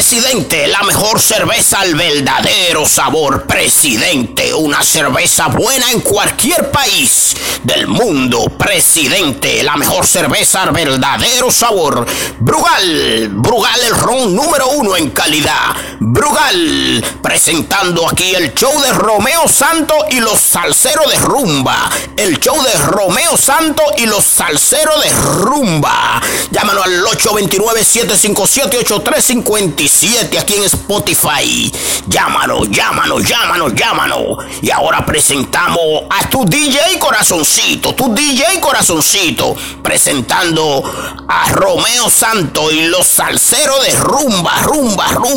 Presidente, la mejor cerveza al verdadero sabor. Presidente, una cerveza buena en cualquier país del mundo. Presidente, la mejor cerveza al verdadero sabor. Brugal, Brugal el ron número uno en calidad. Brugal, presentando aquí el show de Romeo Santo y los salseros de rumba. El show de Romeo Santo y los salseros de rumba. Llámanos al 829-757-8357 aquí en Spotify. Llámanos, llámanos, llámanos, llámanos. Y ahora presentamos a tu DJ Corazoncito, tu DJ Corazoncito, presentando a Romeo Santo y los salseros de rumba, rumba, rumba.